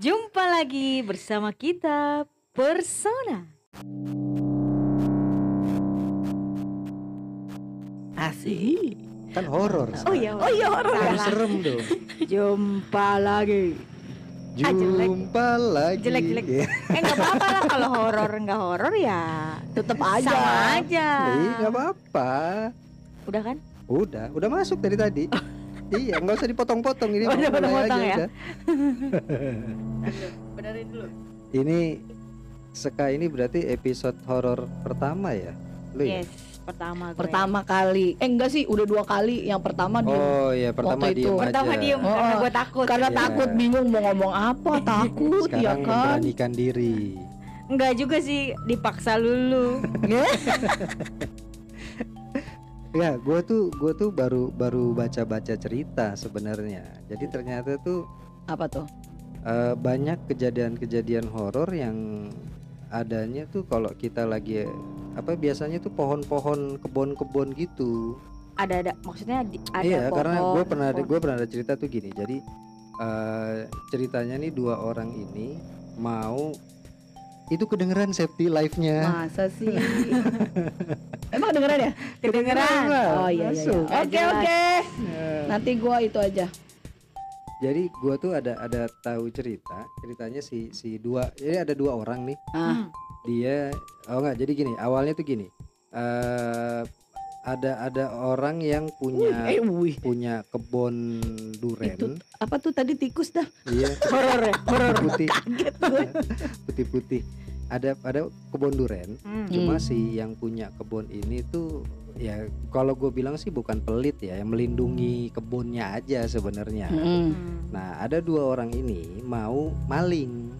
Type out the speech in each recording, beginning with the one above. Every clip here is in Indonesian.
Jumpa lagi bersama kita Persona. Asik. Kan horor. Oh iya, Oh iya horor ya. Harus serem dong. Jumpa lagi. Ah, jelek. Jumpa lagi. Jelek-jelek. Iya. Eh nggak apa-apa lah kalau horor nggak horor ya Tetep aja. sama aja. Nggak apa-apa. Udah kan? Udah, udah masuk dari tadi. iya, nggak usah dipotong-potong ini. Oh, udah potong-potong aja, ya? udah. Benerin dulu. Ini Seka ini berarti episode horor pertama ya? Lu ya? Yes, pertama gue. Pertama kali. Eh enggak sih, udah dua kali. Yang pertama dia Oh iya, pertama Waktu diem itu. Pertama aja. diem Oh, karena oh. gue takut. karena Iya. takut bingung mau ngomong apa, takut ya kan. memberanikan diri. Enggak juga sih dipaksa lulu. Ya, gue tuh gue tuh baru baru baca-baca cerita sebenarnya. Jadi ternyata tuh apa tuh? eh, banyak kejadian-kejadian horor yang adanya tuh kalau kita lagi apa biasanya tuh pohon-pohon kebun-kebun gitu. Ada ada maksudnya di- ada iya, pohon. karena gue pernah ada gue pernah ada cerita tuh gini. Jadi eh, ceritanya nih dua orang ini mau itu kedengeran safety life-nya. Masa sih? Emang kedengeran ya? kedengeran. Oh iya iya. iya. Oke oke. Nah, Nanti gua itu aja. Jadi gua tuh ada ada tahu cerita, ceritanya si si dua, jadi ada dua orang nih. Ah, Hmm. Dia oh enggak, jadi gini, awalnya tuh gini. eh ada ada orang yang punya eh wih. punya kebun duren. Itu apa tuh tadi tikus dah? Iya, Horor ya, horor. putih Kaget gue. putih-putih. Ada ada kebun duren. Hmm. Cuma Hmm. si yang punya kebun ini tuh ya kalau gue bilang sih bukan pelit ya, yang melindungi kebunnya aja sebenarnya. Mm-mm. Hmm. Nah, ada dua orang ini mau maling.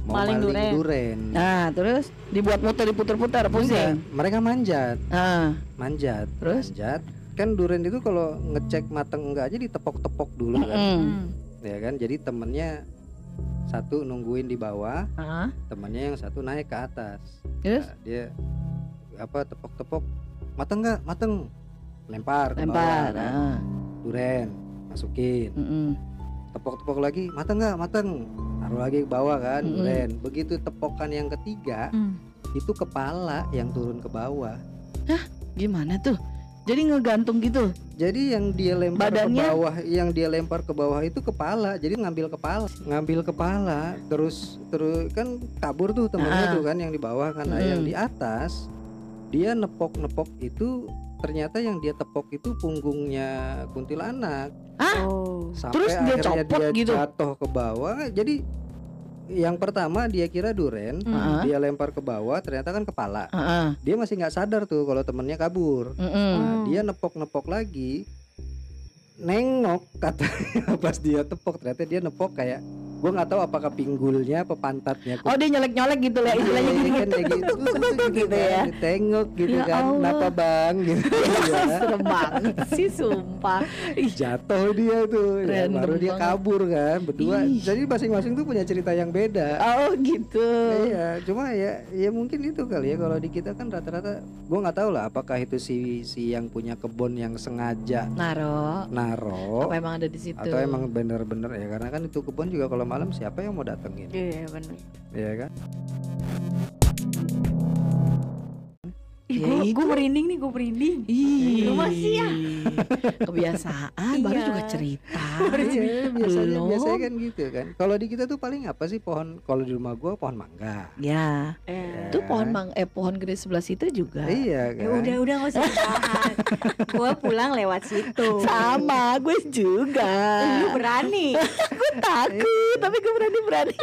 Mau Maling maling, duren. duren. Nah, terus dibuat muter diputer-puter pusing. mereka manjat, Ah, manjat. Terus? Manjat. Kan duren itu kalau ngecek mateng enggak aja ditepok-tepok dulu kan. mm-mm. Hmm. Ya kan? Jadi temennya satu nungguin di bawah, Ah, temennya yang satu naik ke atas. Terus? Nah, dia apa tepok-tepok mateng enggak? Mateng. Lempar lempar. bawah, kan. Duren masukin. mm-mm. tepok-tepok lagi mateng nggak mateng taruh lagi ke bawah kan Mm-mm. duren begitu tepokan yang ketiga Hmm. itu kepala yang turun ke bawah Gimana tuh? Jadi ngegantung gitu. jadi yang dia lempar Badannya? ke bawah yang dia lempar ke bawah itu kepala jadi ngambil kepala ngambil kepala terus terus kan kabur tuh temennya Ah. tuh kan yang di bawah kan Nah, yang Mm. di atas dia nepok-nepok itu ternyata yang dia tepok itu punggungnya kuntilanak Oh. sampai Terus dia akhirnya copot dia gitu? jatuh ke bawah jadi yang pertama dia kira duren Hmm. Ah. dia lempar ke bawah ternyata kan kepala Ah, ah. dia masih nggak sadar tuh kalau temennya kabur nah, Hmm. dia nepok-nepok lagi nengok katanya pas dia tepok ternyata dia nepok kayak gua nggak tahu apakah pinggulnya apa pantatnya Oh dia nyolek-nyolek gitu lah istilahnya Iya, gini kan kayak gitu, gitu gitu ya. kan, ditengok gitu Ya kan kenapa bang gitu ya. Serem banget sih sumpah. Jatuh dia tuh ya, baru dia kabur kan berdua Ih. jadi masing-masing tuh punya cerita yang beda Oh gitu. iya cuma ya ya mungkin itu kali ya kalau di kita kan rata-rata gua nggak tahu lah apakah itu si si yang punya kebun yang sengaja Naro. naro Apa emang ada di situ? atau emang bener-bener ya karena kan itu kebun juga kalau malam siapa yang mau datengin Iya benar. ya kan Ya gue merinding nih, gue merinding. Ih, Lu masih ya? Kebiasaan baru Iya. juga cerita. Iya, biasanya Belum. biasanya kan gitu kan kalau di kita tuh paling apa sih pohon kalau di rumah gua pohon mangga Ya, Eh. itu kan? pohon mang eh pohon gede sebelah situ juga. iya Ya kan udah udah nggak usah dibahas. gue pulang lewat situ. Sama, gue juga. Lu berani. gue takut, tapi gue berani berani.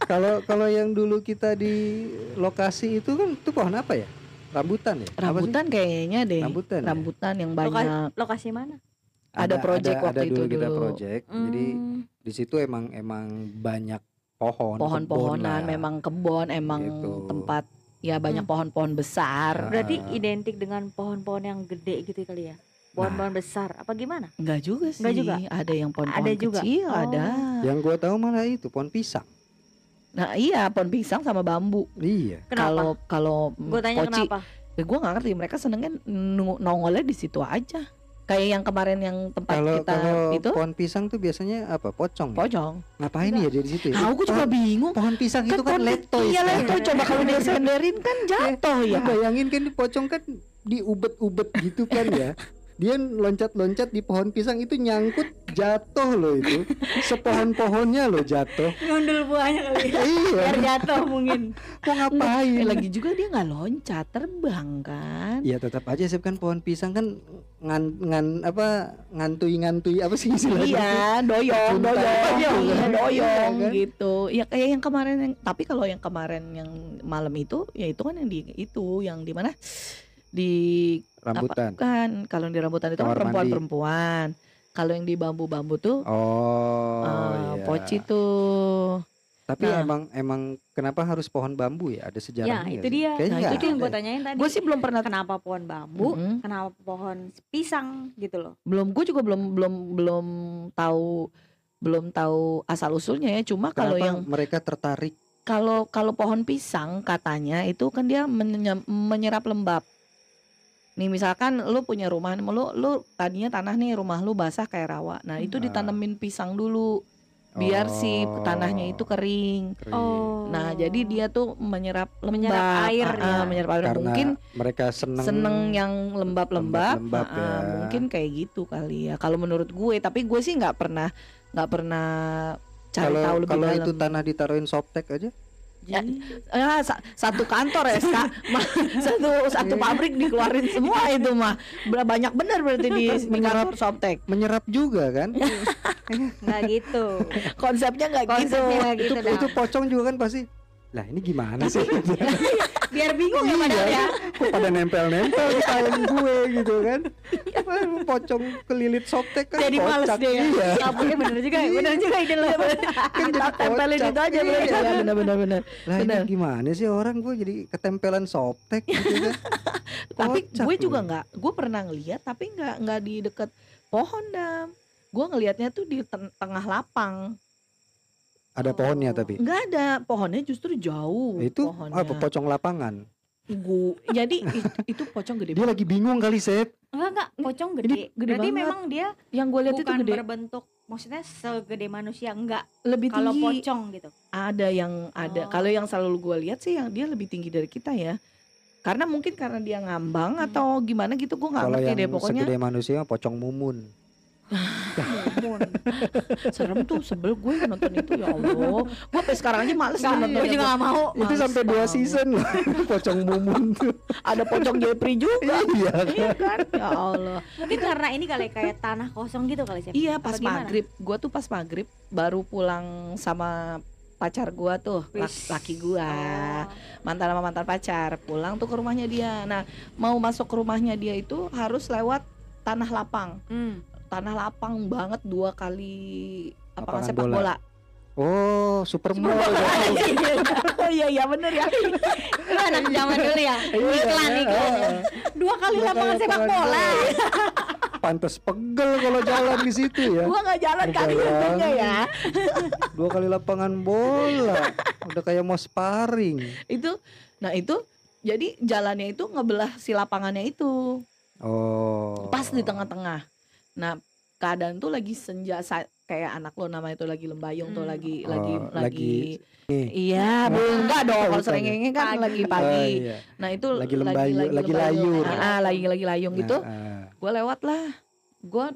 kalau kalau yang dulu kita di lokasi itu kan itu pohon apa ya rambutan ya? Rambutan kayaknya deh. rambutan ya? Rambutan yang Loka- banyak. lokasi mana? ada project ada, waktu ada dulu itu kita dulu. project jadi Hmm. di situ emang emang banyak pohon Pohon-pohonan, memang kebon, emang Gitu. tempat ya banyak Hmm. pohon-pohon besar. Berarti Ah. identik dengan pohon-pohon yang gede gitu kali ya? Pohon-pohon besar. Apa gimana? Enggak juga sih. Enggak juga? Ada yang pohon-pohon Ada juga? kecil, Oh. ada. yang gua tahu malah itu pohon pisang Nah, iya pohon pisang sama bambu. iya Kenapa? Kalau kalau Gue tanya poci kenapa? Ya, gue nggak ngerti mereka senengnya nung- nongolnya di situ aja. Kayak yang kemarin yang tempat Kalau kita kalau itu pohon pisang tuh biasanya apa? Pocong. ya? pocong. Ngapain ya dia di situ ya? Tahu gue juga Pohon- bingung. Pohon pisang itu kan letoy. Iya kan? letoy. Coba kalau dia senderin kan jatuh ya. Lu bayangin kan di pocong kan diubet-ubet gitu kan ya. Dia loncat-loncat di pohon pisang itu nyangkut jatuh loh itu. Sepohon-pohonnya loh jatuh. Ngundul buahnya kali ya. iya. Biar jatuh mungkin. Mau ngapain? Eh, lagi juga dia nggak loncat, terbang kan. Ya tetap aja sih kan pohon pisang kan ngan, ngan apa ngantui-ngantui apa sih istilahnya? Iya, doyong, Junta doyong, gitu iya, kan. doyong Iya kan? gitu. Ya kayak yang kemarin yang tapi kalau yang kemarin yang malam itu ya itu kan yang di itu yang di mana? Di Rambutan. apa kan kalau yang di rambutan itu kan Kamar perempuan-perempuan. Kalau yang di bambu-bambu tuh Oh, eh, iya. poci tuh. Tapi Nah. emang emang kenapa harus pohon bambu ya? Ada Ya, sejarahnya itu nggak sih? dia. Kayaknya Nah, itu yang gue ya. tanyain tadi. Gue sih belum pernah Kenapa pohon bambu? Mm-mm. Kenapa pohon pisang gitu loh? belum gue juga belum belum belum tahu belum tahu asal usulnya ya cuma kalau yang mereka tertarik? kalau kalau pohon pisang katanya itu kan dia menye- menyerap lembab nih misalkan lu punya rumah lu lu tadinya tanah nih rumah lu basah kayak rawa nah itu Ah. ditanemin pisang dulu biar si Oh, tanahnya itu kering kering. Oh. nah jadi dia tuh menyerap lembab Menyerap air Ah, ah, ya. menyerap air karena mungkin mereka seneng, seneng yang lembab-lembab, Lembab-lembab ah, ah, ya. mungkin kayak gitu kali ya. Kalau menurut gue, tapi gue sih nggak pernah nggak pernah cari kalau tahu lebih kalau dalam. itu tanah ditaruhin softtek aja Ya, ya, sa- satu kantor ya, Ska. Ma- satu satu pabrik dikeluarin semua itu mah. Banyak bener berarti di, di kantor Softtek. menyerap juga kan Nggak gitu. Konsepnya nggak gitu. Konsepnya nggak itu gitu itu dah. pocong juga kan pasti lah ini gimana sih Biar bingung ya padahal ya. kok pada nempel-nempel di kain gue gitu kan Wah, pocong kelilit softtek kan Jadi males dia ya. iya Ngapuknya bener juga, bener juga ide lo. kan jadi Tempelin itu aja Iya. Ya, bener bener bener. lah ini Bener. gimana sih orang gue jadi ketempelan softtek gitu kan Tapi gue juga nggak, gue pernah ngeliat tapi nggak nggak di deket pohon dam. Gue ngelihatnya tuh di ten- tengah lapang. Ada pohonnya tapi Nggak ada pohonnya justru jauh. itu pohonnya. apa pocong lapangan Gu- jadi itu, itu pocong gede dia banget. lagi bingung kali Sep Enggak enggak, pocong Ini gede. gede Berarti banget. memang dia Yang gue lihat itu bukan gede, berbentuk maksudnya segede manusia enggak. lebih Kalau tinggi. pocong gitu. Ada yang ada. Oh. Kalau yang selalu gue lihat sih yang dia lebih tinggi dari kita ya. Karena mungkin karena dia ngambang Hmm. atau gimana gitu gue nggak kalau ngerti deh pokoknya segede manusia pocong Mumun. serem tuh sebel gue nonton itu ya Allah. Gue sampai sekarang aja males Enggak, nonton gue juga gak mau. itu sampai dua season loh. Pocong mumun tuh. Ada pocong Jepri juga. Iya iya kan? Ya Allah. Mungkin karena ini kali kayak tanah kosong gitu kali sih. iya pas gimana? maghrib. Gue tuh pas maghrib baru pulang sama pacar gua tuh laki gua. Oh. mantan sama mantan pacar. Pulang tuh ke rumahnya dia. Nah mau masuk ke rumahnya dia itu harus lewat tanah lapang. Hmm. Tanah lapang banget dua kali lapangan sepak bola. bola. oh super mall oh iya iya bener ya. Lu anak zaman dulu ya. Iya, Iklan iklan. Dua kali Dua lapangan sepak bola. pantas pegel kalau jalan di situ ya Gua nggak jalan kali untungnya ya. dua kali lapangan bola udah kayak mau sparring Itu nah itu jadi jalannya itu ngebelah si lapangannya itu oh pas di tengah-tengah. Nah keadaan tuh lagi senja kayak anak lo nama itu lagi lembayung tuh Hmm. lagi Oh, lagi lagi lagi iya belum enggak dong kalau serengenge kan Pagi. lagi Oh, pagi iya. nah itu Lagi lembayu- lagi lembayung. layur. Ah, ah, lagi lagi layung gitu Nah, ah. gue lewat lah gue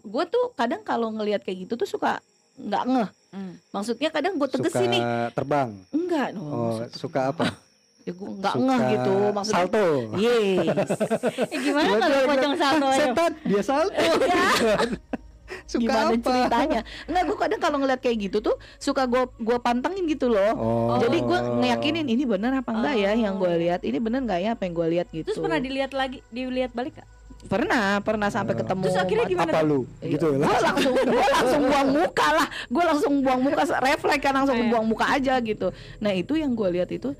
gue tuh kadang kalau ngelihat kayak gitu tuh suka nggak ngeh Hmm. maksudnya kadang gue teges suka nih terbang enggak no, oh suka apa ya gue nggak ngeh gitu maksudnya salto. Yes. Eh, gimana kalau pocong salto aja? setan dia salto. Suka gimana apa? ceritanya? Enggak gue kadang kalau ngeliat kayak gitu tuh suka gue gua pantengin gitu loh. Oh. Jadi gue ngeyakinin ini bener apa enggak ya yang gue Oh. lihat ini bener nggak ya apa yang gue lihat gitu. Terus pernah dilihat lagi, dilihat balik gak? pernah pernah sampai Oh. ketemu Terus akhirnya gimana? Apa lu? Gitu. Gue lah langsung gue langsung buang muka lah. Gue langsung buang muka refleks kan langsung Iya. buang muka aja gitu. Nah itu yang gue lihat itu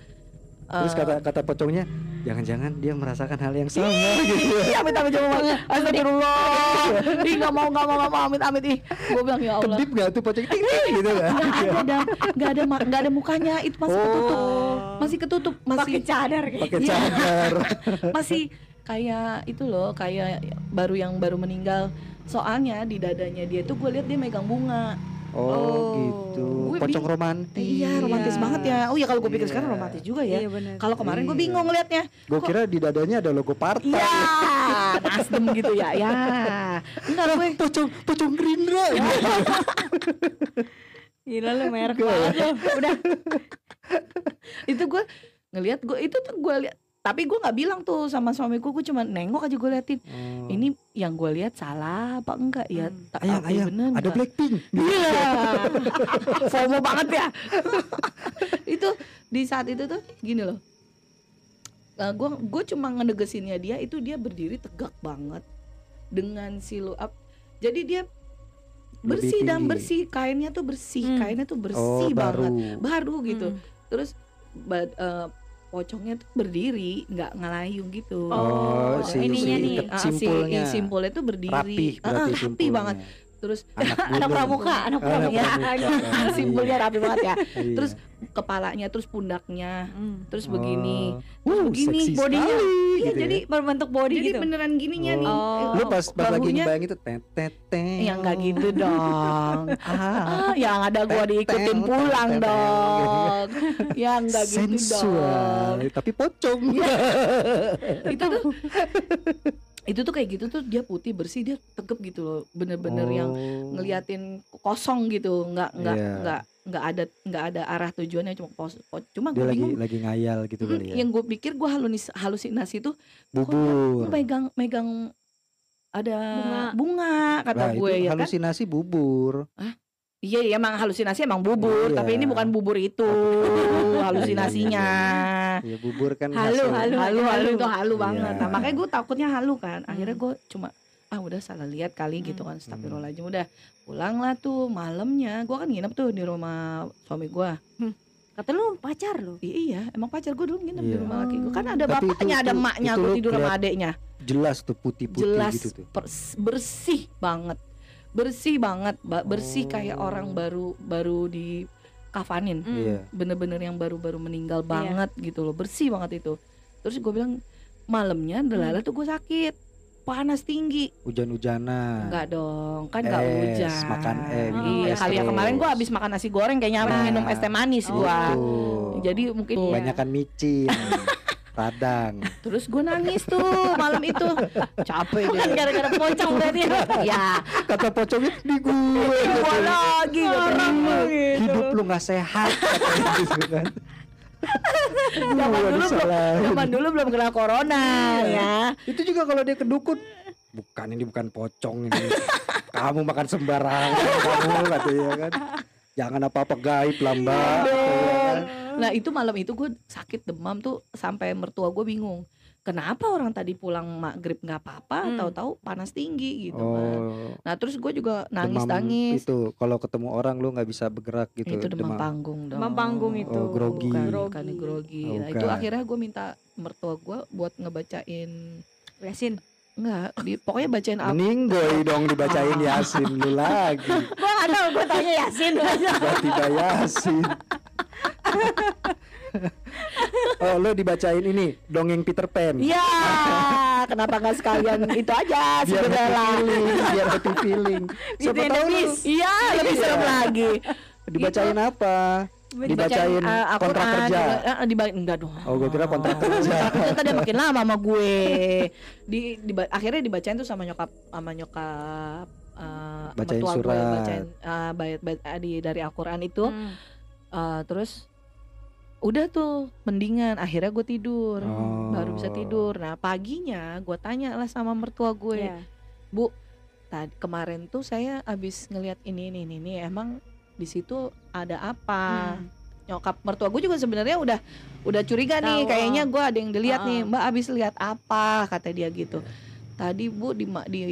Terus Eh, kata kata pocongnya, jangan-jangan dia merasakan hal yang sama gitu. Iya, amit amit coba banget. Astagfirullah. Ih, nggak mau nggak mau nggak mau amit amit ih. Gue bilang ya Allah. Kedip nggak tuh pocong ting ting gitu kan? Nggak ada, nggak ada, nggak ada mukanya. Itu masih ketutup, Oh. masih ketutup, pakai masih cadar kayak Pakai Iya. cadar. masih kayak itu loh, kayak baru yang baru meninggal. Soalnya di dadanya dia tuh gue lihat dia megang bunga. Oh, Oh. gitu. Gue Pocong romantis. Iya, romantis Iya. banget ya. Oh ya kalau gue pikir Iya. sekarang romantis juga ya. Iya benar. Kalau kemarin gue Iya. bingung liatnya. Gue kira di dadanya ada logo partai. Iya, Nasdem gitu ya. Ya. Enggak gue. Pocong pocong Gerindra. Gila lu merek ya. banget lu. Udah. itu gue ngelihat gue itu tuh gue lihat tapi gue nggak bilang tuh sama suamiku gue cuma nengok aja gue liatin Oh. ini yang gue lihat salah apa enggak ya Hmm. Tak- ayang apa ayang bener ada enggak? Blackpink. Iya, FOMO banget ya. itu di saat itu tuh gini loh. Nah, gue gue cuma ngedegesinnya dia itu dia berdiri tegak banget dengan silu up. Jadi dia Lebih bersih dan tinggi. bersih kainnya tuh bersih Hmm. kainnya tuh Oh, bersih banget baru. baru gitu. Hmm. Terus ba- eh, pocongnya tuh berdiri nggak ngelayung gitu. Oh, Oh, si, ininya si nih. Ah, si- simpulnya. i- simpulnya tuh berdiri. Ah, ah, berarti rapi simpulnya. banget. Terus Anak, Anak pramuka, anak Anak pramuka. pramuka. simpulnya rapi banget ya. Iya. Terus kepalanya terus pundaknya Hmm. terus begini Oh. Terus Wuh, begini, bodinya. sekali, Iya, gitu ya. Jadi berbentuk body jadi gitu. beneran gininya nih Oh. Lu pas pas lagi ngebayang itu tet tet tet. ya nggak gitu dong ah yang ada gua diikutin pulang dong ya nggak gitu Sensual, dong tapi pocong. Iya. itu tuh itu tuh kayak gitu tuh dia putih bersih dia tegep gitu loh bener-bener yang Oh. ngeliatin kosong gitu nggak nggak Iya. nggak nggak ada nggak ada arah tujuannya cuma pos, pos- cuma gue lagi bingung lagi ngayal gitu kali ya. yang gue pikir gue halunis, halusinasi tuh Bubur. Lu megang megang ada Bunga. bunga, kata Nah, gue itu ya kan halusinasi bubur. iya iya emang halusinasi emang bubur Iya. tapi ini bukan bubur itu halusinasinya Ya bubur kan Halu, halu. halu halu itu Halu. halu banget Iya. nah makanya gue takutnya halu kan akhirnya Hmm. gue cuma ah udah salah lihat kali gitu kan Hmm. Astagfirullahaladzim udah pulang lah tuh malamnya gue kan nginep tuh di rumah suami gue Kata lu pacar lu. iya emang pacar gue dulu nginep di Iya. rumah laki gue kan ada Tapi itu- bapaknya ada itu- itu gue tidur sama adeknya jelas tuh putih-putih jelas gitu tuh. pers- bersih banget bersih banget Ba- bersih kayak Oh. orang baru baru di kafanin Hmm. Iya. bener-bener yang baru-baru meninggal Iya. banget gitu loh bersih banget itu terus gue bilang malamnya delala tuh gue sakit panas tinggi Hujan-hujanan. enggak dong kan enggak hujan makan es, minum iya es kali ya kemarin gue habis makan nasi goreng kayaknya Nah. minum es teh manis Oh. gue jadi mungkin Iya. Banyakan micin. Radang. terus gue nangis tuh malam itu capek Bukan deh gara-gara pocong berarti. ya Kata pocongnya di gue. gue lagi katanya. Hidup lu nggak sehat gitu kan. Zaman dulu belum, zaman dulu belum kena corona ya. Itu juga kalau dia kedukun bukan ini bukan pocong ini. kamu makan sembarangan kamu katanya kan. Jangan apa-apa gaib lah mbak. Kan. Nah itu malam itu gue sakit demam tuh sampai mertua gue bingung. Kenapa orang tadi pulang maghrib nggak apa-apa, Hmm. tahu-tahu panas tinggi gitu kan. Oh, Nah terus gue juga demam nangis-nangis. itu kalau ketemu orang lu nggak bisa bergerak gitu. Itu demam panggung dong. Demam panggung itu. Oh, grogi. Bukan, Grogi. bukan grogi. Oh, Nah itu akhirnya gue minta mertua gue buat ngebacain Yasin. Enggak, di, pokoknya bacain apa Meninggoy dong dibacain Yasin lu lagi. Gua enggak tahu, gua tanya Yasin. Tiba-tiba Yasin. oh lu dibacain ini dongeng Peter Pan. Iya, kenapa nggak sekalian itu aja biar happy Cinderella? feeling, biar happy feeling. Siapa tahu lu. Iya, lebih Iya. serem lagi. dibacain apa? Dibacain uh, kontrak Al-Quran, kerja. uh, diba- enggak dong. Oh, gua kira kontrak kerja. Kontrak kerja tadi makin lama sama gue. Di, diba- akhirnya dibacain tuh sama nyokap sama nyokap uh, Bacain mertua gue surat. bacain uh, bayat, bayat- uh, di dari Al-Qur'an itu Hmm. uh, terus udah tuh mendingan akhirnya gue tidur Oh. baru bisa tidur nah paginya gue tanya lah sama mertua gue Iya. Bu, tadi kemarin tuh saya habis ngelihat ini ini ini, ini emang di situ ada apa? Hmm. Nyokap mertua gue juga sebenarnya udah udah curiga nih, Tahu, kayaknya gue ada yang dilihat nih. Mbak habis lihat apa? Kata dia gitu. Tadi Bu di di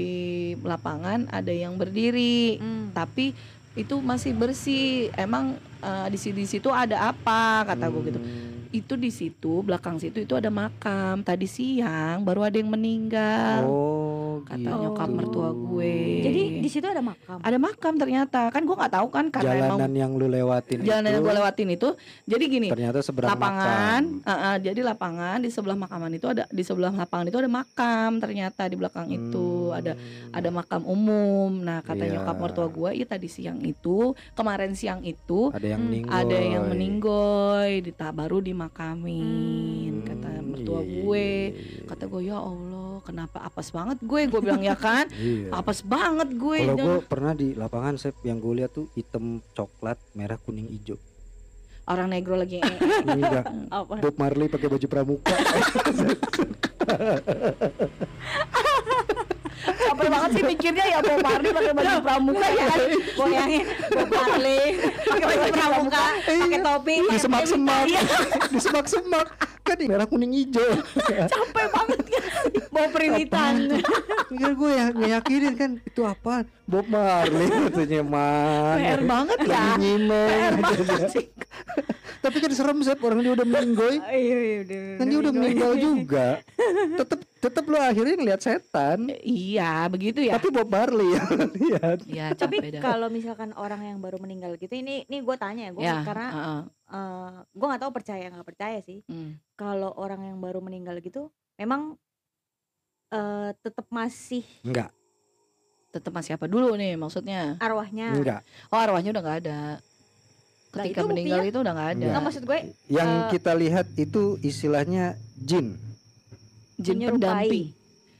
lapangan ada yang berdiri, Hmm. tapi itu masih bersih. Emang eh, di situ di situ ada apa? Kata gue gitu. Hmm. itu di situ belakang situ itu ada makam. Tadi siang baru ada yang meninggal. Oh, Kata gitu. nyokap mertua gue. Jadi di situ ada makam. ada makam ternyata. Kan gua nggak tahu kan karena jalanan emang yang lu lewatin jalan itu yang gue lewatin itu. Jadi gini, ternyata seberang lapangan, makam. uh, uh, jadi lapangan di sebelah makaman itu ada di sebelah lapangan itu ada makam ternyata di belakang itu ada Hmm. ada makam umum. Nah kata Iya. nyokap mertua gue, iya tadi siang itu, kemarin siang itu ada yang Hmm, meninggal ada yang meninggoy, dita baru dimakamin. Kata mertua iya, gue, kata gue ya Allah, kenapa apes banget gue? Gue bilang ya kan, iya. apes banget gue. Kalau gue pernah di lapangan Sep yang gue lihat tuh hitam coklat merah kuning hijau Orang negro lagi. enggak? Bob Marley pakai baju pramuka Capek banget sih mikirnya ya Bob Marley pakai baju pramuka ya kan. Goyangin Bob Marley pakai baju pramuka, pakai topi, di pakai semak-semak Iya. di semak-semak kan di merah kuning hijau Capek banget ya. bawa perilitan. Enggak gue ya ngeyakinin kan itu apa Bob Marley katanya man PR banget ya. Sih. tapi kan serem Sep orang dia udah meninggoy Iya, iya, udah. kan dia udah meninggal juga tetep tetep lo akhirnya ngeliat setan Iya, begitu ya. tapi Bob Marley ya lihat ya, Tapi kalau misalkan orang yang baru meninggal gitu, ini ini gue tanya ya, gue ya, karena heeh. gue nggak tahu percaya nggak percaya sih. Hmm. Kalau orang yang baru meninggal gitu, memang eh tetap masih enggak tetap masih apa dulu nih maksudnya? arwahnya. enggak Oh, arwahnya udah nggak ada. Nah, Ketika itu meninggal buktinya? itu udah nggak ada. Nggak, maksud gue yang Eh, kita lihat itu istilahnya jin Jin menyerupai. pendamping.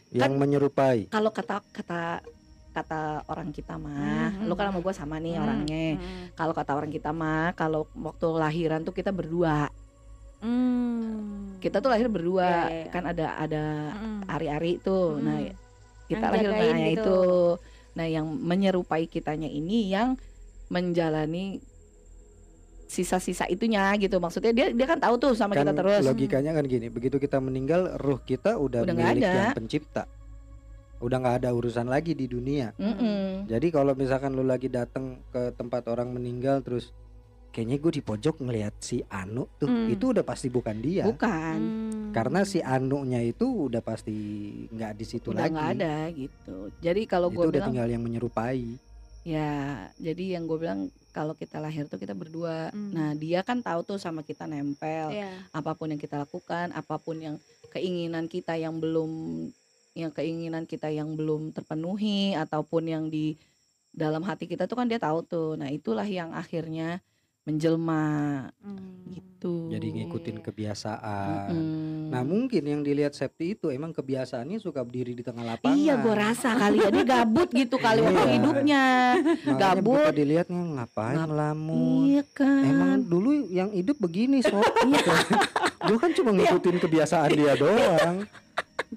yang menyerupai Kalau kata kata kata orang kita mah, Hmm, lu kan hmm, sama gua sama nih Hmm, orangnya. hmm, Kalau kata orang kita mah, kalau waktu lahiran tuh kita berdua. hmm. Kita tuh lahir berdua. Iya, iya, iya. Kan ada ada Mm-mm. ari-ari tuh. Nah, Mm-mm. Kita lahir nah gitu. itu. Nah, yang menyerupai kitanya ini yang menjalani sisa-sisa itunya gitu. Maksudnya dia dia kan tahu tuh sama kan kita terus. logikanya kan gini begitu kita meninggal ruh kita udah, Udah milik ada. yang pencipta udah nggak ada urusan lagi di dunia Mm-mm. jadi kalau misalkan lu lagi datang ke tempat orang meninggal terus kayaknya gue di pojok ngelihat si Anu tuh Hmm. itu udah pasti bukan dia Bukan. Hmm. karena si Anu-nya itu udah pasti nggak di situ udah lagi nggak ada gitu. Jadi kalau itu gue udah bilang tinggal yang menyerupai ya, jadi yang gue bilang kalau kita lahir tuh kita berdua. Hmm. Nah dia kan tahu tuh sama kita nempel. Iya. Apa pun yang kita lakukan, apa pun yang keinginan kita yang belum, yang keinginan kita yang belum terpenuhi ataupun yang di dalam hati kita tuh kan dia tahu tuh. Nah itulah yang akhirnya menjelma Hmm. gitu. jadi ngikutin kebiasaan Mm-mm. nah mungkin yang dilihat Septi itu emang kebiasaannya suka berdiri di tengah lapangan Iya, gue rasa kali ya dia gabut gitu kali waktu Iya. hidupnya. Makanya gabut. dilihatnya ngapain Ngap- ngelamun Iya kan. Emang dulu yang hidup begini sob Gue kan cuma ngikutin kebiasaan dia doang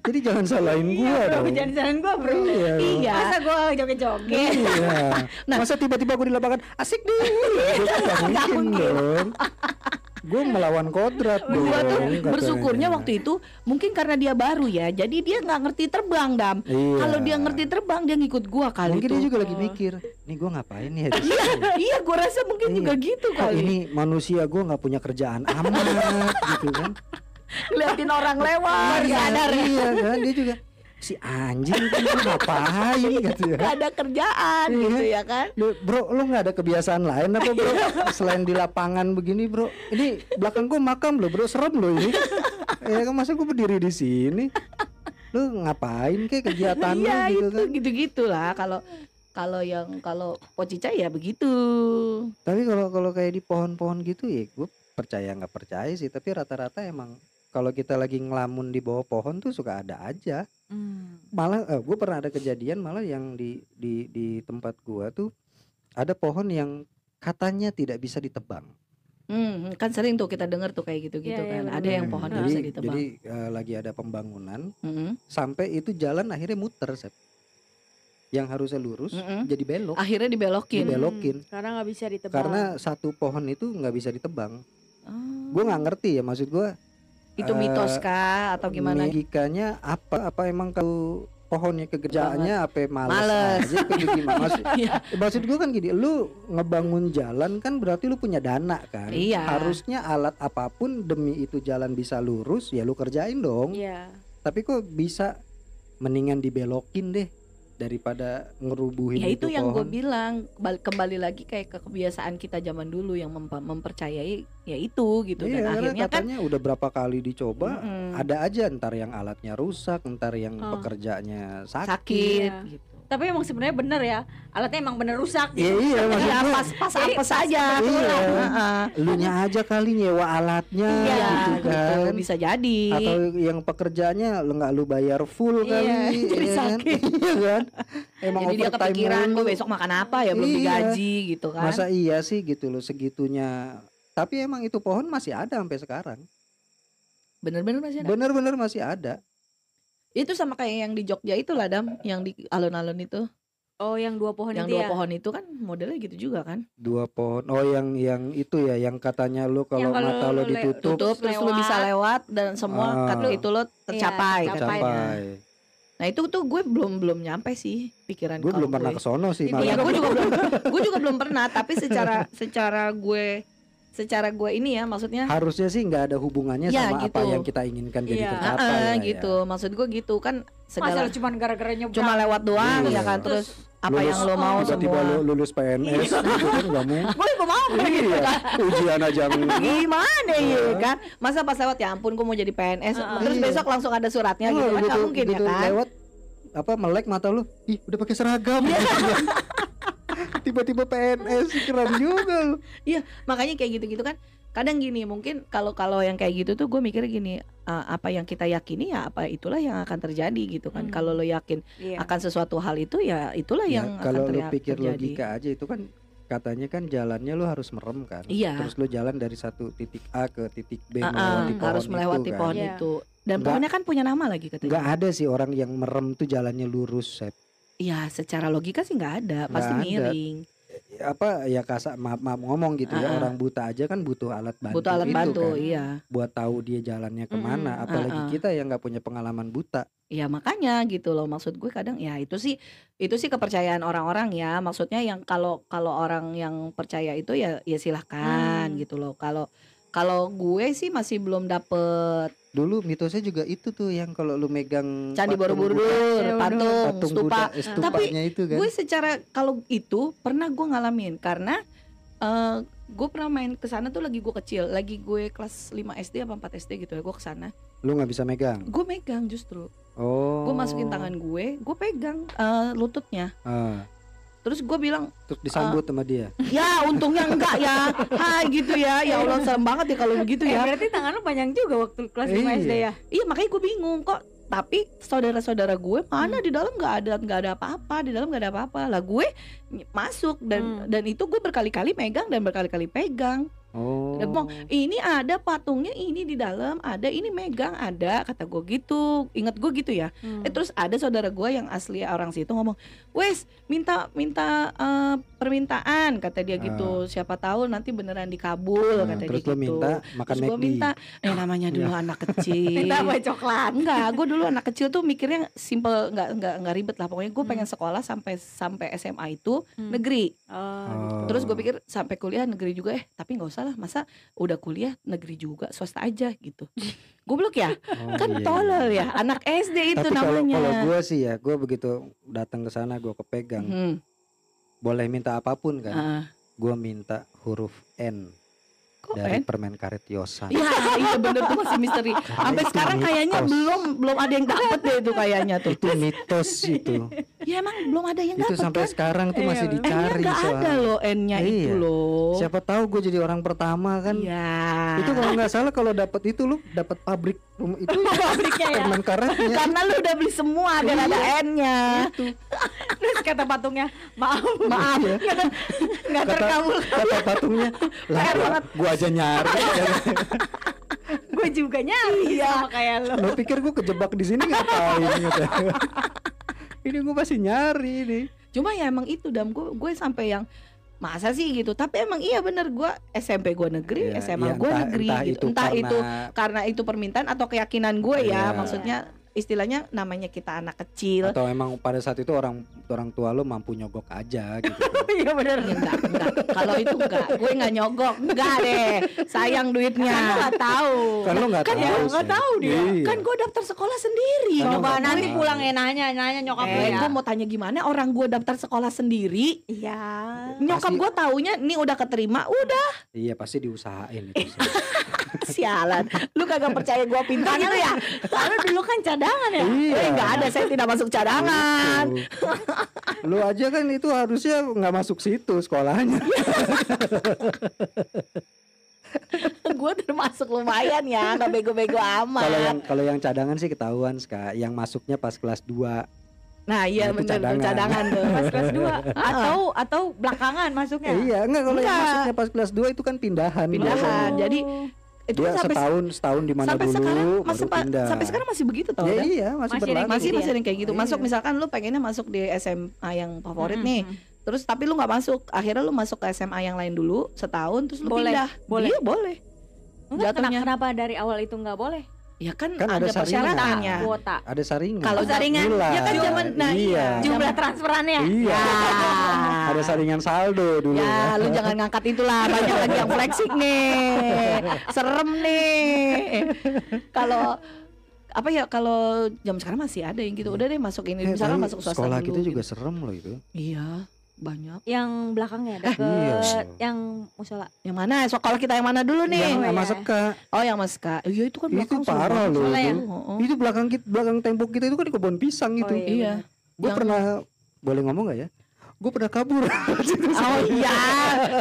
Jadi jangan salahin Iya, gua bro, dong jangan salahin gua, bro. Iya. Iya. Masa gua joget-joget? Iya Nah. Masa tiba-tiba gue di lapangan Asik deh Gue kan gak mungkin dong Gue melawan kodrat dong Gua tuh katanya. bersyukurnya waktu itu mungkin karena dia baru ya. Jadi dia nggak ngerti terbang, Dam. Iya. Kalau dia ngerti terbang dia ngikut gua kali Mungkin itu. dia juga lagi mikir Nih gue ngapain ya di Iya, sini? iya gua rasa mungkin Iya. juga gitu Kok kali. ini manusia gue gak punya kerjaan amat gitu kan Liatin orang lewat. iya, sadar ya. iya kan dia juga si anjing kan ngapain gitu ya Gak ada kerjaan Iya. gitu ya kan. bro lu nggak ada kebiasaan lain apa bro selain di lapangan begini bro ini belakang gua makam lo bro serem lo ini ya kan masa gua berdiri di sini lu ngapain kayak kegiatan lu Iya gitu itu kan gitu-gitulah kalau kalau yang kalau Pocica ya begitu. tapi kalau kalau kayak di pohon-pohon gitu ya gue percaya nggak percaya sih tapi rata-rata emang kalau kita lagi ngelamun di bawah pohon tuh suka ada aja Hmm. malah gue pernah ada kejadian malah yang di di di tempat gua tuh ada pohon yang katanya tidak bisa ditebang Hmm, kan sering tuh kita dengar tuh kayak gitu-gitu Iya, iya, kan. Ada benar-benar. yang pohon jadi bisa ditebang. jadi eh, lagi ada pembangunan Mm-mm. sampai itu jalan akhirnya muter Sep. yang harusnya lurus Mm-mm. jadi belok Akhirnya dibelokin. Dibelok. Dibelokin. Hmm, Karena nggak bisa ditebang. karena satu pohon itu nggak bisa ditebang Oh. gue nggak ngerti ya maksud gua Itu eh, mitos kah atau gimana? logikanya apa apa emang kalau pohonnya kegerjaannya apa males, Males. aja apa gimana maksud, Iya. maksud gue kan gini lu ngebangun jalan kan berarti lu punya dana kan Iya. harusnya alat apa pun demi itu jalan bisa lurus ya lu kerjain dong Iya. tapi kok bisa mendingan dibelokin deh daripada ngerubuhin Ya itu yang gue bilang. Kembali, lagi kayak ke kebiasaan kita zaman dulu yang mempa- mempercayai ya itu gitu. Iya, dan akhirnya kan katanya udah berapa kali dicoba mm-mm, ada aja ntar yang alatnya rusak ntar yang Oh. pekerjanya sakit, sakit. gitu. Tapi emang sebenarnya bener ya, alatnya emang bener rusak. Iya iya maksud Ya gue pas pas apa pas saja. Heeh. lu nya aja kali nyewa alatnya Iya, gitu gitu, kan bisa jadi. atau yang pekerjaannya lu nggak lu bayar full Iya, kali jadi ya sakit. iya kan emang Jadi dia kepikiran gue besok makan apa ya belum Iya. digaji gitu kan. masa iya sih gitu loh segitunya tapi emang itu pohon masih ada sampai sekarang Bener-bener masih ada. bener-bener masih ada Itu sama kayak yang di Jogja itu lah Dam, yang di alun-alun itu. Oh, yang dua pohon yang itu dua ya. pohon itu kan modelnya gitu juga kan. dua pohon oh yang yang itu ya yang katanya lu kalau Yang kalau mata lu lu ditutup Tutup terus lu bisa lewat dan semua Ah. kat- itu lo tercapai. Iya, tercapai. Nah itu tuh gue belum belum nyampe sih pikiran gue belum pernah ke sono sih Iya, gue juga belum gue juga belum pernah tapi secara secara gue secara gue ini ya maksudnya harusnya sih nggak ada hubungannya Ya, sama apa gitu. yang kita inginkan jadi Iya. tercapai lah ya. gitu maksud gue gitu kan segala lu cuman gara-gara nyebrang. cuma lewat doang Iya. ya kan terus apa Lulus- yang lo mau tiba-tiba semua lu lulus PNS gitu kan nggak mau gue juga mau iya ujian aja gimana ya Iya. kan masa pas lewat ya ampun gue mau jadi PNS Heeh. terus Iya. besok langsung ada suratnya gitu kan nggak mungkin ya kan lewat apa melek mata lu ih udah pakai seragam tiba-tiba PNS keren juga lu makanya kayak gitu-gitu kan kadang gini mungkin kalau kalau yang kayak gitu tuh gue mikir gini uh, apa yang kita yakini ya apa itulah yang akan terjadi gitu kan Hmm. kalau lo yakin Iya. akan sesuatu hal itu ya itulah Ya, yang kalau akan terja- pikir terjadi logika aja itu kan katanya kan jalannya lu harus merem kan Iya. terus lu jalan dari satu titik A ke titik B Ah, ah, melewati pohon harus melewati itu, kan. pohon Iya. itu dan Nggak- pohonnya kan punya nama lagi katanya nggak ada sih orang yang merem tuh jalannya lurus Sep. Iya secara logika sih nggak ada pasti Nggak ada. miring apa ya kasar maaf, maaf ngomong gitu ya Ah, ah. orang buta aja kan butuh alat bantu butuh alat itu bantu kan. iya buat tahu dia jalannya ke mana Mm-mm, apalagi ah. kita yang nggak punya pengalaman buta Ya makanya gitu loh maksud gue kadang ya itu sih itu sih kepercayaan orang-orang ya maksudnya yang kalau kalau orang yang percaya itu ya ya silahkan Hmm. gitu loh kalau kalau gue sih masih belum dapet dulu mitosnya juga itu tuh yang kalau lu megang candi patung Borobudur Buddha- Ya, patung, patung stupa Buddha, stupanya itu kan. gue secara kalau itu pernah gue ngalamin. Karena eh gue pernah main ke sana tuh lagi gue kecil. Lagi gue kelas 5 SD apa 4 SD gitu ya gue ke sana. Lu nggak bisa megang? Gue megang justru. Oh gue masukin tangan gue gue pegang eh, lututnya. Ah, terus gue bilang terus disambut sama dia? Ya untungnya enggak ya. Hai gitu ya. Ya Allah serem banget ya kalau begitu Eh, ya. berarti tangan lu panjang juga waktu kelas 5 Iya. SD ya. Iya makanya gue bingung kok. Tapi saudara-saudara gue mana di dalam nggak ada nggak ada apa-apa Di dalam nggak ada apa-apa. Lah gue masuk dan Hmm. dan itu gue berkali-kali megang dan berkali-kali pegang oh ngomong, Ini ada patungnya ini di dalam Ada ini megang ada Kata gue gitu Ingat gue gitu ya Hmm. Eh terus ada saudara gue yang asli orang situ ngomong, wes minta minta eh, permintaan kata dia gitu. Siapa tahu nanti beneran dikabul Nah, kata terus dia gitu. minta makan terus gue minta, eh namanya dulu anak kecil. Minta apa coklat? Enggak, gue dulu anak kecil tuh mikirnya simple, nggak nggak nggak ribet lah. Pokoknya gue Hmm. pengen sekolah sampai sampai SMA itu Hmm. negeri. Oh, Oh. Terus gue pikir sampai kuliah negeri juga eh tapi nggak usah lah masa udah kuliah negeri juga swasta aja gitu. Goblok ya, Oh, kan iya, tolol iya. ya anak SD itu tapi namanya. kalau gue sih ya gue begitu datang ke sana gue kepegang Hmm, boleh minta apa pun kan ah. gue minta huruf N dari permen karet Yosan Iya, iya bener tuh masih misteri. Sampai itu sekarang kayaknya belum belum ada yang dapet deh itu kayaknya tuh. itu mitos itu Ya emang belum ada yang itu dapet sampai kan? sekarang tuh Iya, masih. N-nya dicari nggak ada soalnya. loh N-nya itu Iya. loh. siapa tahu gue jadi orang pertama kan Iya. itu kalau nggak salah kalau dapat itu lu dapat pabrik itu pabriknya ya. permen karetnya Karena lu udah beli semua biar ada N-nya. Terus kata patungnya, maaf, Maaf. nggak kata terkabul. kata patungnya lah gua aja nyari Gue juga nyari sama kayak lo. lo pikir gue kejebak di sini ngapain gitu. ini gue masih nyari nih Cuma ya emang itu dam gue gue sampai yang masa sih gitu. Tapi emang iya bener gue SMP gue negeri, Ya, SMA ya, gue negeri entah gitu. itu entah karena itu karena itu permintaan atau keyakinan gue Iya. ya maksudnya istilahnya namanya kita anak kecil. Atau emang pada saat itu orang orang tua lo mampu nyogok aja gitu. Iya benar. Ya, enggak, enggak. Kalau itu enggak, gue enggak nyogok, enggak deh. Sayang duitnya. Kan lu nggak tahu. kan lo nggak Kan tahu. ya, nggak Sep. tahu dia. Iya. Kan gue daftar sekolah sendiri. Kan Coba nanti tahu. pulang ya nanya nanya nyokap Eh, ya. gue mau tanya gimana orang gue daftar sekolah sendiri. Iya. Nyokap gue taunya nih udah keterima, udah Iya pasti diusahain itu. Sialan. Lu kagak percaya gue pintar gitu ya? Lalu dulu kan cadangan ya. iya. Eh, enggak ada, saya tidak masuk cadangan. Lu aja kan itu harusnya nggak masuk situ sekolahnya. gue termasuk lumayan ya, nggak bego-bego amat. Kalau yang kalau yang cadangan sih ketahuan ska. Yang masuknya pas kelas 2 Nah iya Nah, bener cadangan. cadangan tuh. Pas kelas 2 atau atau belakangan masuknya. Eh, iya enggak kalau yang Enggak. masuknya pas kelas 2 itu kan pindahan. Pindahan. biasanya. jadi Oh. Itu Dia kan sampai setahun setahun di mana sampai dulu sekarang baru masih pa- pindah. sampai sekarang masih begitu tau Ya Dan? iya masih, Masih ada berlaku. Masih Gitu masih ya? ada yang kayak gitu. Masuk Iya. misalkan lu pengennya masuk di SMA yang favorit Mm-mm, nih. mm. Terus tapi lu nggak masuk. Akhirnya lu masuk ke SMA yang lain dulu setahun terus lu Boleh, pindah. boleh. Iya, boleh. Enggak, Jatuhnya. kenapa dari awal itu nggak boleh? Ya kan, Kan ada persyaratannya. Kuota. Ada saringan. Kalau saringan. Bulan. Ya kan zaman nah iya. iya. Jumlah transferannya. Iya. Ya. Ada saringan saldo dulu Ya, lu jangan ngangkat itulah. Banyak lagi yang flexing nih. Serem nih. Kalau apa ya kalau jam sekarang masih ada yang gitu. Udah deh masuk ini Eh, misalkan tapi masuk swasta sekolah dulu. kita juga gitu. serem loh itu. Iya, banyak. Yang belakangnya Eh, deket iya. yang musola. Yang mana? Sekolah kita yang mana dulu nih? Yang Oh, sama iya. Seka. Oh, yang Mas Kak. Iya, itu kan Itu belakang serem parah loh itu. ya? Oh, oh. Itu belakang kita, belakang tembok kita itu kan di kebun pisang Oh, itu. iya. Iya. Gue Yang- pernah boleh ngomong gak ya? Gue pernah kabur. Oh iya,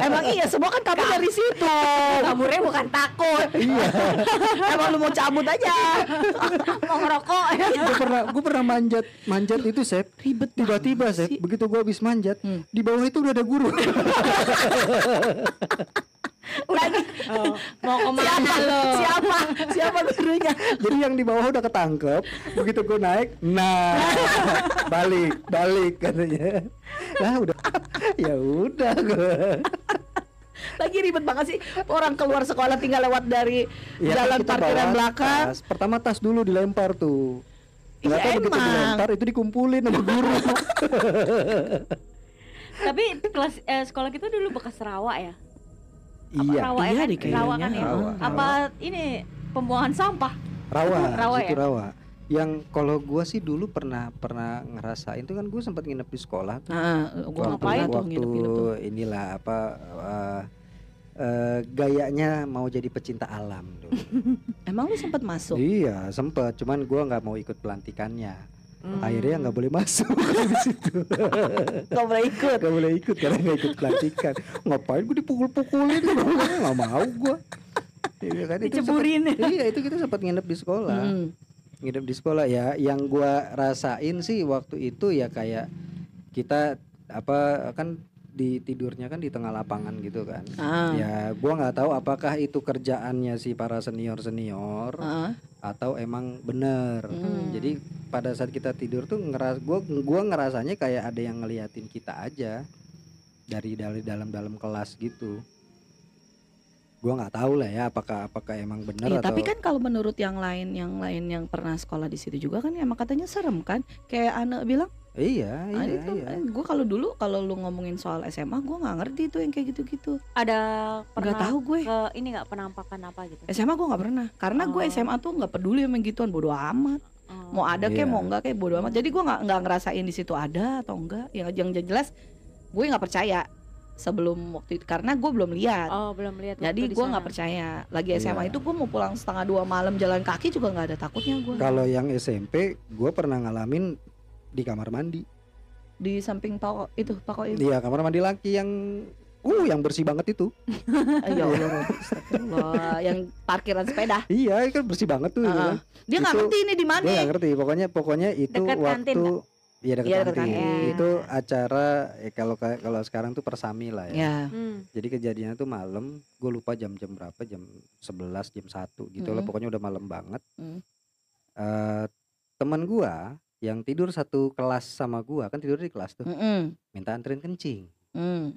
emang iya semua kan kabur dari situ. Kaburnya bukan takut, iya. Emang lu mau cabut aja. mau ngerokok. gue pernah gue pernah manjat manjat itu sep Ribet tiba-tiba sep begitu gue habis manjat Hmm. di bawah itu udah ada guru Lagi Oh, mau ke mana siapa? lo? Siapa? Siapa gurunya? jadi yang di bawah udah ketangkep begitu gue naik nah balik balik katanya nah udah ya udah gue Lagi ribet banget sih. Orang keluar sekolah tinggal lewat dari Ya, jalan kita parkiran belakang. tas. pertama tas dulu dilempar tuh Iya, Ternyata begitu emang. dilempar itu dikumpulin sama guru Tapi kelas eh, sekolah kita dulu bekas rawa ya. Iya rawa ya Iya kan? deh kayaknya. Rawa kan ya. Rawa. Apa ini pembuangan sampah? rawa, Rawa situ ya? rawa yang kalau gua sih dulu pernah pernah ngerasain tuh kan gue sempat nginep di sekolah tuh Nah, gua waktu, ngapain tuh waktu nginep-nginep tuh. inilah apa eh, eh, gayanya mau jadi pecinta alam dulu. Emang lu sempat masuk? iya sempet cuman gua nggak mau ikut pelantikannya Hmm. akhirnya nggak boleh masuk di situ Gak boleh ikut. nggak boleh ikut karena nggak ikut pelantikan ngapain gue dipukul-pukulin nggak mau gua Iya kan, itu Diceburin. iya itu kita sempat nginep di sekolah Hmm. nginep di sekolah ya yang gua rasain sih waktu itu ya kayak kita apa kan di tidurnya kan di tengah lapangan gitu kan Ah. ya gua nggak tahu apakah itu kerjaannya si para senior senior Ah. Atau emang bener Hmm. jadi pada saat kita tidur tuh ngeras gua gua ngerasanya kayak ada yang ngeliatin kita aja dari dari dalam dalam kelas gitu gua nggak tahu lah ya apakah apakah emang bener Iya, atau tapi kan kalau menurut yang lain, yang lain yang pernah sekolah di situ juga kan emang katanya serem kan? Kayak Ana bilang, iya ah, iya itu, iya gue kalau dulu kalau lu ngomongin soal SMA, gue nggak ngerti tuh yang kayak gitu-gitu. Ada Nggak pernah tahu gue. ke ini nggak penampakan apa gitu? SMA gue nggak pernah, karena gue Oh. SMA tuh nggak peduli sama gituan, bodo amat. Oh. Mau ada kayak Iya. mau enggak kayak bodo amat. Jadi gue nggak nggak ngerasain di situ ada atau enggak. Yang yang jelas gue nggak percaya sebelum waktu itu karena gue belum lihat. Oh, belum lihat. Jadi gue nggak percaya. Lagi SMA Iya. itu gue mau pulang setengah dua malam jalan kaki juga nggak ada takutnya gue. Kalau yang SMP, gue pernah ngalamin di kamar mandi. Di samping pako itu pako itu. Iya, kamar mandi laki yang uh yang bersih banget itu. ya Allah, astagfirullah. yang parkiran sepeda. Iya, kan bersih banget tuh. Ah, kan. Dia nggak ngerti ini di mana. Gue gak ngerti. Pokoknya pokoknya itu Dekat kantin waktu Iya dekat Iya, dekat kantin. kantin. Itu acara eh, kalau kalau sekarang tuh persami lah ya. Ya. Hmm. Jadi kejadiannya tuh malam, gue lupa jam-jam berapa, jam 11, jam 1 gitu lah. Mm. Pokoknya udah malam banget. Mm. Eh, teman gua yang tidur satu kelas sama gua kan tidur di kelas tuh, Mm-mm. minta anterin kencing. Mm.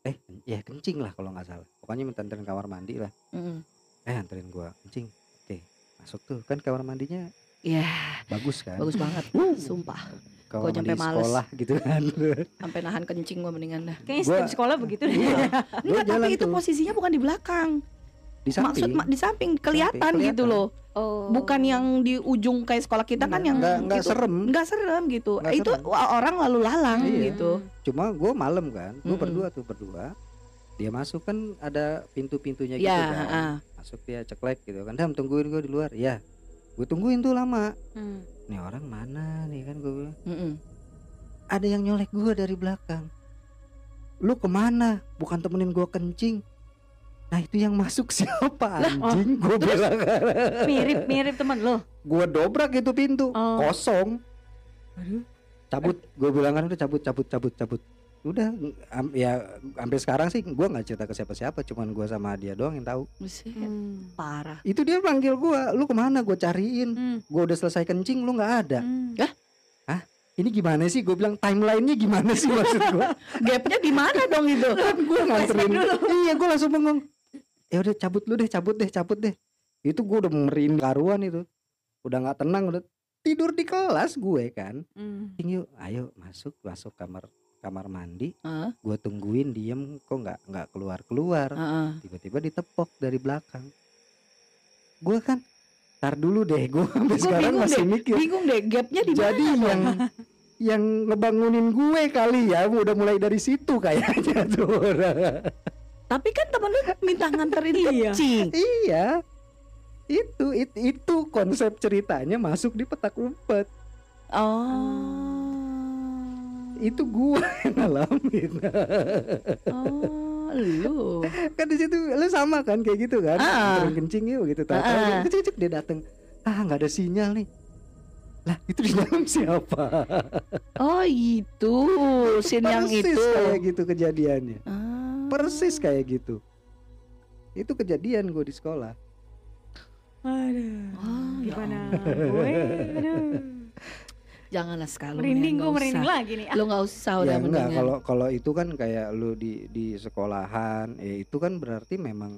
eh ya kencing lah kalau nggak salah pokoknya minta anterin kamar mandi lah Mm-mm. eh anterin gua kencing oke masuk tuh kan kamar mandinya ya bagus kan bagus banget sumpah kalau Gua nyampe di males. sekolah gitu kan sampai nahan kencing gua mendingan dah Kayaknya Gua- setiap sekolah begitu deh. Iya, Enggak, jalan tapi itu tuh. posisinya bukan di belakang. Di Maksud samping ma- di samping kelihatan, Samping, gitu kelihatan. loh. Oh. Bukan yang di ujung kayak sekolah kita kan yang nggak nggak gitu. serem Nggak serem gitu. Nggak itu serem. orang lalu lalang Iya. gitu. cuma gue malam kan gue Mm-mm. berdua tuh berdua dia masuk kan ada pintu-pintunya gitu Ya, kan ah. masuk dia ceklek gitu kan dam tungguin gue di luar ya gue tungguin tuh lama Hmm. nih orang mana nih kan gue bilang ada yang nyolek gue dari belakang lu ke mana bukan temenin gue kencing nah itu yang masuk siapa anjing? gue bilang. Mirip-mirip teman lo. gue dobrak itu pintu. Oh. kosong. Aduh. cabut. Gue bilang kan udah cabut cabut cabut cabut. Udah am- ya sampai sekarang sih gue nggak cerita ke siapa-siapa cuman gue sama dia doang yang tahu. Buset, Hmm. Parah. itu dia panggil gue lu ke mana? Gue cariin. Hmm. gue udah selesai kencing lu nggak ada. Hmm. ini gimana sih? Gue bilang timelinenya gimana sih maksud gue Gapnya di mana dong itu? kan gue nganterin. iya gue langsung bengong ya udah cabut lu deh cabut deh cabut deh itu gue udah merin karuan itu udah nggak tenang udah tidur di kelas gue kan Hmm. yuk ayo masuk masuk kamar kamar mandi Heeh. gue tungguin diem kok nggak nggak keluar keluar Heeh. tiba-tiba ditepok dari belakang gue kan tar dulu deh gue sampai Gua sekarang masih deh, mikir Bingung deh gapnya di jadi mana? yang yang ngebangunin gue kali ya udah mulai dari situ kayaknya tuh Tapi kan temen lu minta nganterin Iya. kencing. iya itu it- itu konsep ceritanya masuk di petak umpet Oh. itu gue yang ngalamin Oh, lu. kan di situ lu sama kan kayak gitu kan Ah. turun kencing yuk gitu tahu Ah. cek dia datang ah nggak ada sinyal nih lah itu di dalam siapa Oh, itu scene yang itu. kayak gitu kejadiannya Ah. Persis kayak gitu itu kejadian gue di sekolah Aduh. Oh, ya Gimana gue? Aduh. Janganlah sekali. Merinding gue merinding lagi nih. Ah, Lu nggak usah udah ya enggak mendingan. kalau kalau itu kan kayak lu di di sekolahan ya itu kan berarti memang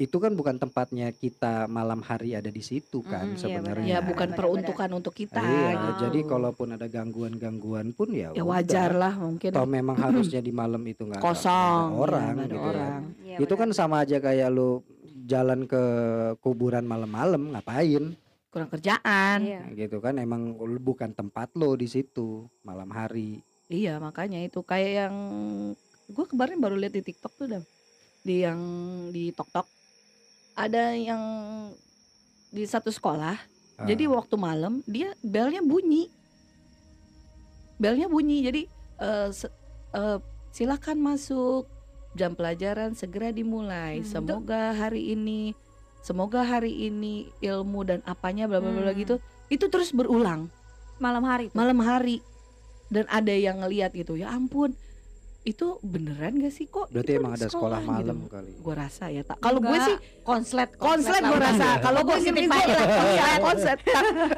itu kan bukan tempatnya kita malam hari ada di situ kan iya sebenarnya Ya benar, bukan benar, peruntukan untuk kita. iya gitu. jadi kalaupun ada gangguan-gangguan pun ya ya wajar lah mungkin. Toh memang harusnya di malam itu nggak ada- Kosong, ada orang ya, nggak ada gitu kan. orang. iya, itu kan benar. sama aja kayak lu jalan ke kuburan malam-malam ngapain Kurang kerjaan. Iya. gitu kan emang lu bukan tempat lo di situ malam hari Iya makanya itu kayak yang gue kemarin baru lihat di TikTok tuh dah di yang di Tok Tok ada yang di satu sekolah Ah. jadi waktu malam dia belnya bunyi belnya bunyi jadi eh, se- eh, silakan masuk jam pelajaran segera dimulai Hmm. semoga hari ini semoga hari ini ilmu dan apanya bla bla bla Hmm. gitu itu terus berulang malam hari tuh. malam hari dan ada yang ngeliat gitu ya ampun itu beneran gak sih kok? Berarti emang ada sekolah gitu. malam kali. Gue rasa ya tak kalau gue sih konslet konslet gue rasa. Kalau gue sih gue iya konslet.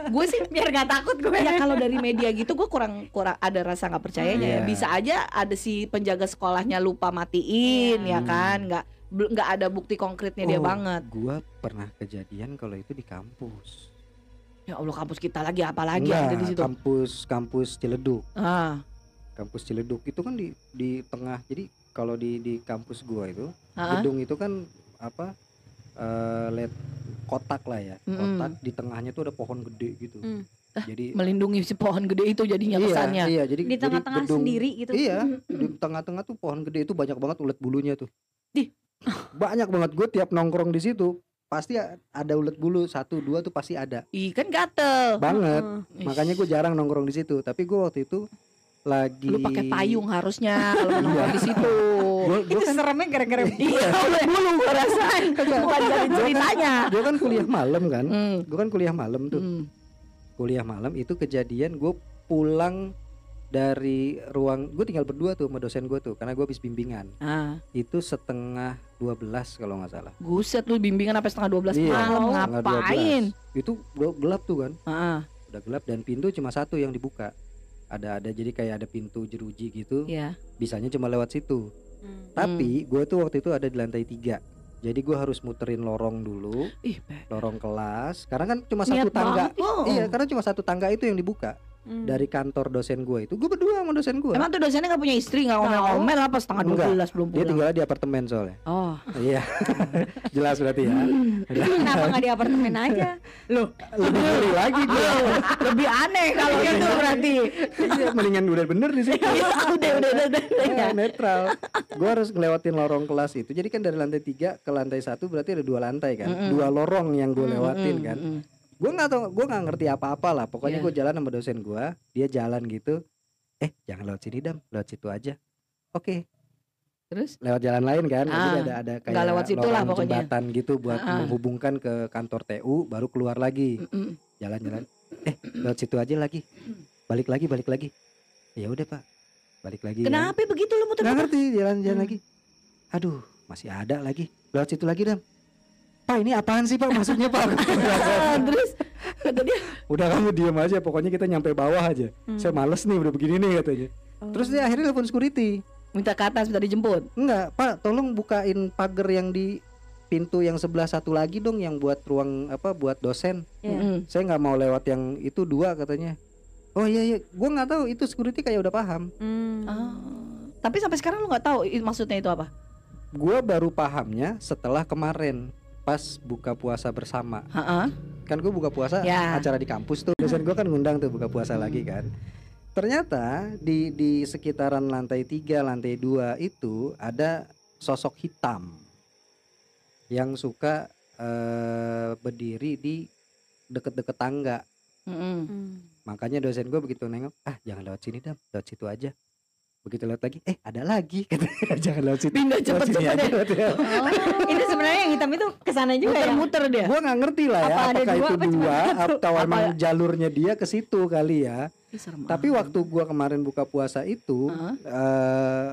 gue sih biar gak takut gue ya kalau dari media gitu gue kurang kurang ada rasa nggak percayanya ya. Iya. bisa aja ada si penjaga sekolahnya lupa matiin Iya. ya kan? Nggak nggak ada bukti konkretnya dia Oh, banget. gua pernah kejadian kalau itu di kampus. Ya allah kampus kita lagi apa lagi ada di situ? kampus kampus Ciledug. Ah kampus Ciledug itu kan di di tengah jadi kalau di di kampus gua itu ah, gedung itu kan apa eh led kotak lah ya Mm-mm. kotak di tengahnya tuh ada pohon gede gitu. Mm. jadi melindungi si pohon gede itu jadinya iya, kesannya. iya jadi di jadi tengah-tengah gedung- sendiri gitu. Iya di tengah-tengah tuh pohon gede itu banyak banget ulet bulunya tuh. Dih. banyak banget gue tiap nongkrong di situ pasti ada ulet bulu satu dua tuh pasti ada. Ih kan gatel. Banget. Heeh. makanya gue jarang nongkrong di situ tapi gue waktu itu lagi lu pakai payung harusnya kalau mau nongkrong di situ. gue itu seremnya gara-gara Iya, udah dulu gua rasa. Bukan dari ceritanya. gue kan kuliah malam kan Hmm. gue kan kuliah malam tuh Hmm. kuliah malam itu kejadian gue pulang dari ruang gue tinggal berdua tuh sama dosen gue tuh karena gue habis bimbingan Ah, itu setengah 12 kalau nggak salah buset lu bimbingan sampai setengah 12 Iya, malam ngapain? 12. itu udah gelap tuh kan Ah, udah gelap dan pintu cuma satu yang dibuka ada ada jadi kayak ada pintu jeruji gitu iya. bisanya cuma lewat situ Hmm. tapi gue tuh waktu itu ada di lantai tiga Jadi gua harus muterin lorong dulu, Ih, lorong kelas. Karena kan cuma Niat satu tangga. banget loh. Iya, karena cuma satu tangga itu yang dibuka Hmm. dari kantor dosen gue itu. Gue berdua sama dosen gue. Emang tuh dosennya gak punya istri, gak ngomel-ngomel apa setengah Enggak. 12 belum Dia tinggal di apartemen soalnya. Oh, Iya, jelas berarti ya. Kenapa nggak di apartemen aja? loh, Lebih ngeri lagi gue. lebih aneh kalau gitu berarti. iya, mendingan udah bener di situ. Iya, udah, udah, udah, udah. Iya, netral. Gue harus ngelewatin lorong kelas itu. Jadi kan dari lantai tiga ke lantai satu berarti ada dua lantai kan, dua lorong yang gue lewatin Mm, kan. Gue nggak tau, gue nggak ngerti apa-apa lah. Pokoknya Iya. gue jalan sama dosen gue, dia jalan gitu. Eh, jangan lewat sini dam, lewat situ aja. Oke, Terus? lewat jalan lain kan. Jadi Ah, ada ada kayak nggak lewat situ lah pokoknya. jembatan gitu buat Ah, ah. menghubungkan ke kantor TU, baru keluar lagi. Jalan-jalan. Eh, lewat situ aja lagi. Balik lagi, balik lagi. Ya udah pak, balik lagi. kan. Kenapa begitu lu Nggak muter-muter? ngerti jalan-jalan Hmm. lagi. Aduh, masih ada lagi. Lewat situ lagi dam. Pak ini apaan sih pak maksudnya pak? Terus kata dia, Udah kamu diem aja, pokoknya kita nyampe bawah aja. Hmm. Saya males nih udah begini nih katanya. Oh. Terus dia akhirnya telepon security. minta ke atas, minta dijemput. Enggak, Pak, tolong bukain pagar yang di pintu yang sebelah satu lagi dong yang buat ruang apa buat dosen. Iya. Mm, mm. Saya nggak mau lewat yang itu dua katanya. Oh iya iya, gua nggak tahu itu security kayak udah paham. Hmm. Ah. Tapi sampai sekarang lu nggak tahu maksudnya itu apa? Gua baru pahamnya setelah kemarin pas buka puasa bersama. Heeh. Kan gue buka puasa Ya. acara di kampus tuh. Dosen gua kan ngundang tuh buka puasa lagi kan. Ternyata di di sekitaran lantai 3, lantai 2 itu ada sosok hitam yang suka eh, berdiri di deket-deket tangga. Mm, mm. Hmm. Makanya dosen gue begitu nengok, ah jangan lewat sini dam, lewat situ aja. Begitu lewat lagi, eh ada lagi, katanya jangan lewat situ. Pindah lewat sini cepet-cepet aja, ya. katanya. Oh, ini sebenarnya yang hitam itu ke sana juga ya? Muter-muter dia. Gua nggak ngerti lah ya, Apa ada apakah dua, itu apa dua atau Apa- emang jalurnya dia ke situ kali ya. Ih, serem Tapi amat. waktu gua kemarin buka puasa itu Heeh. eh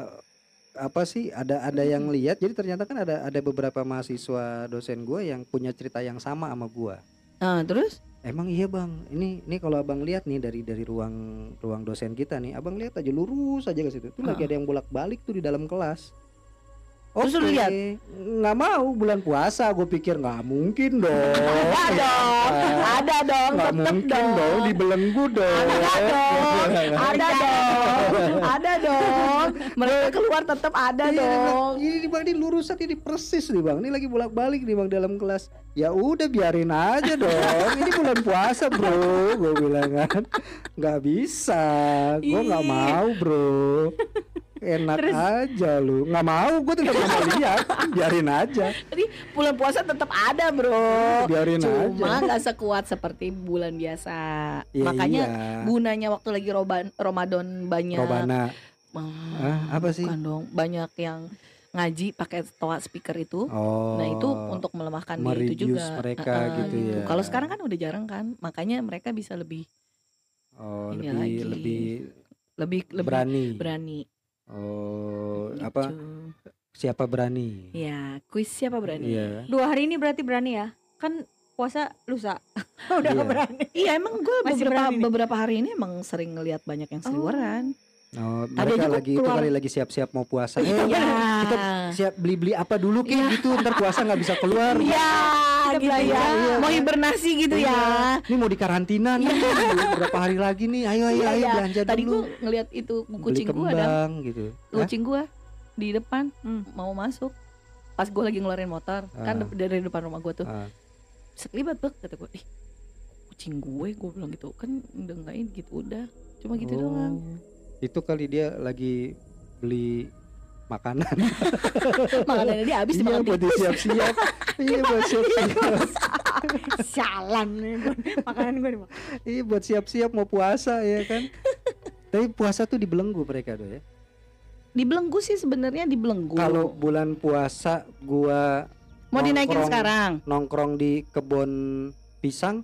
apa sih ada ada yang lihat jadi ternyata kan ada ada beberapa mahasiswa dosen gua yang punya cerita yang sama sama gua Nah, terus? Emang iya bang. Ini ini kalau abang lihat nih dari dari ruang ruang dosen kita nih abang lihat aja lurus aja ke situ. Tuh lagi Heeh. ada yang bolak balik tuh di dalam kelas. Terus lu Oke, lihat? nggak mau bulan puasa gue pikir nggak mungkin dong. Ada dong, ada dong, nggak mungkin dong. dibelenggu dong Ada dong, ada dong, ada dong. Mereka keluar tetap ada Iya, dong. Ini nih bang, ini lurus aja ini persis nih bang. Ini lagi bolak balik nih bang dalam kelas. Ya udah biarin aja dong. ini bulan puasa bro, gue bilang kan. Nggak bisa, gue nggak mau bro. Enak aja lu, nggak mau, gue nggak mau lihat. Biarin aja, Jadi bulan puasa tetap ada bro. biarin Cuma aja. nggak sekuat seperti bulan biasa. Ya, Makanya iya. gunanya waktu lagi roban, Ramadan banyak. Robana, Ah, apa sih? Bukan dong, banyak yang ngaji pakai toa speaker itu. oh. Nah itu untuk melemahkan dia itu juga. mereka Ah, ah, gitu ya. Kalau sekarang kan udah jarang kan, makanya mereka bisa lebih oh, ini lebih lagi. lebih lebih lebih berani. berani. Oh, gitu. apa siapa berani? Ya, kuis siapa berani? Iya. Dua hari ini berarti berani ya? Kan puasa lusa. Udah Iya. berani. Iya emang gue beberapa berani beberapa hari ini emang sering ngelihat banyak yang seliweran. Oh, Ada mereka juga lagi itu keluar- kali lagi siap-siap mau puasa. Eh, Iya. kita siap beli-beli apa dulu kayak Iya. gitu ntar puasa nggak bisa keluar. Iya, gitu ya. Iya. Mau hibernasi gitu Iya. ya. Ini mau dikarantina nih. Berapa hari lagi nih? Ayo ayo Iya, ayo iya. belanja Tadi dulu. gue ngelihat itu Beli kucing gue ada, kembang gitu. Kucing gue di depan Hmm. mau masuk. Pas gue lagi ngeluarin motor, kan Ah. de- dari depan rumah gue tuh. Ah. Sekelibat bek kata gue, ih kucing gue, gue bilang gitu kan udah nggak ini gitu udah, cuma gitu Oh. doang. Itu kali dia lagi beli makanan. Makanannya dia habis iya buat tikus. siap-siap. iya buat siap-siap. Sialan nih makanan gue dimakan. iya buat siap-siap mau puasa ya kan. Tapi puasa tuh dibelenggu mereka tuh ya. Dibelenggu sih sebenarnya dibelenggu. Kalau bulan puasa gua mau dinaikin sekarang, nongkrong di kebun pisang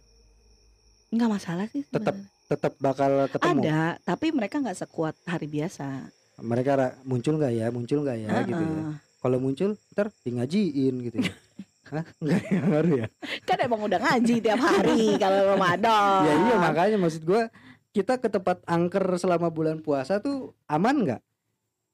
nggak masalah sih. Sebenarnya. Tetap bakal ketemu. Ada, tapi mereka nggak sekuat hari biasa. Mereka muncul nggak ya, muncul nggak ya gitu ya. Kalau muncul ntar di ngajiin gitu ya. Hah? Enggak ya ya? Kan emang udah ngaji tiap hari kalau Ramadan. Ya iya makanya maksud gua kita ke tempat angker selama bulan puasa tuh aman nggak?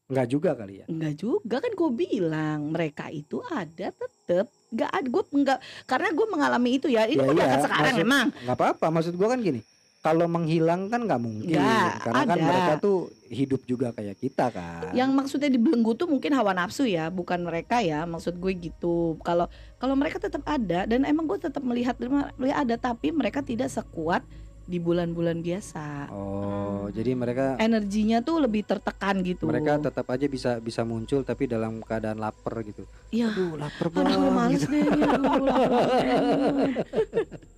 Nggak juga kali ya. Enggak juga kan gue bilang mereka itu ada tetap tetep nggak ada gue nggak karena gue mengalami itu ya ini Ya udah iya, kan sekarang maksud- emang nggak apa-apa maksud gua kan gini kalau menghilang kan nggak mungkin Nggak, karena kan ada. mereka tuh hidup juga kayak kita kan yang maksudnya dibelenggu tuh mungkin hawa nafsu ya bukan mereka ya maksud gue gitu kalau kalau mereka tetap ada dan emang gue tetap melihat melihat ada tapi mereka tidak sekuat di bulan-bulan biasa oh jadi mereka energinya tuh lebih tertekan gitu mereka tetap aja bisa bisa muncul tapi dalam keadaan lapar gitu Iya. aduh lapar banget Aduh males gitu. deh aduh lapar.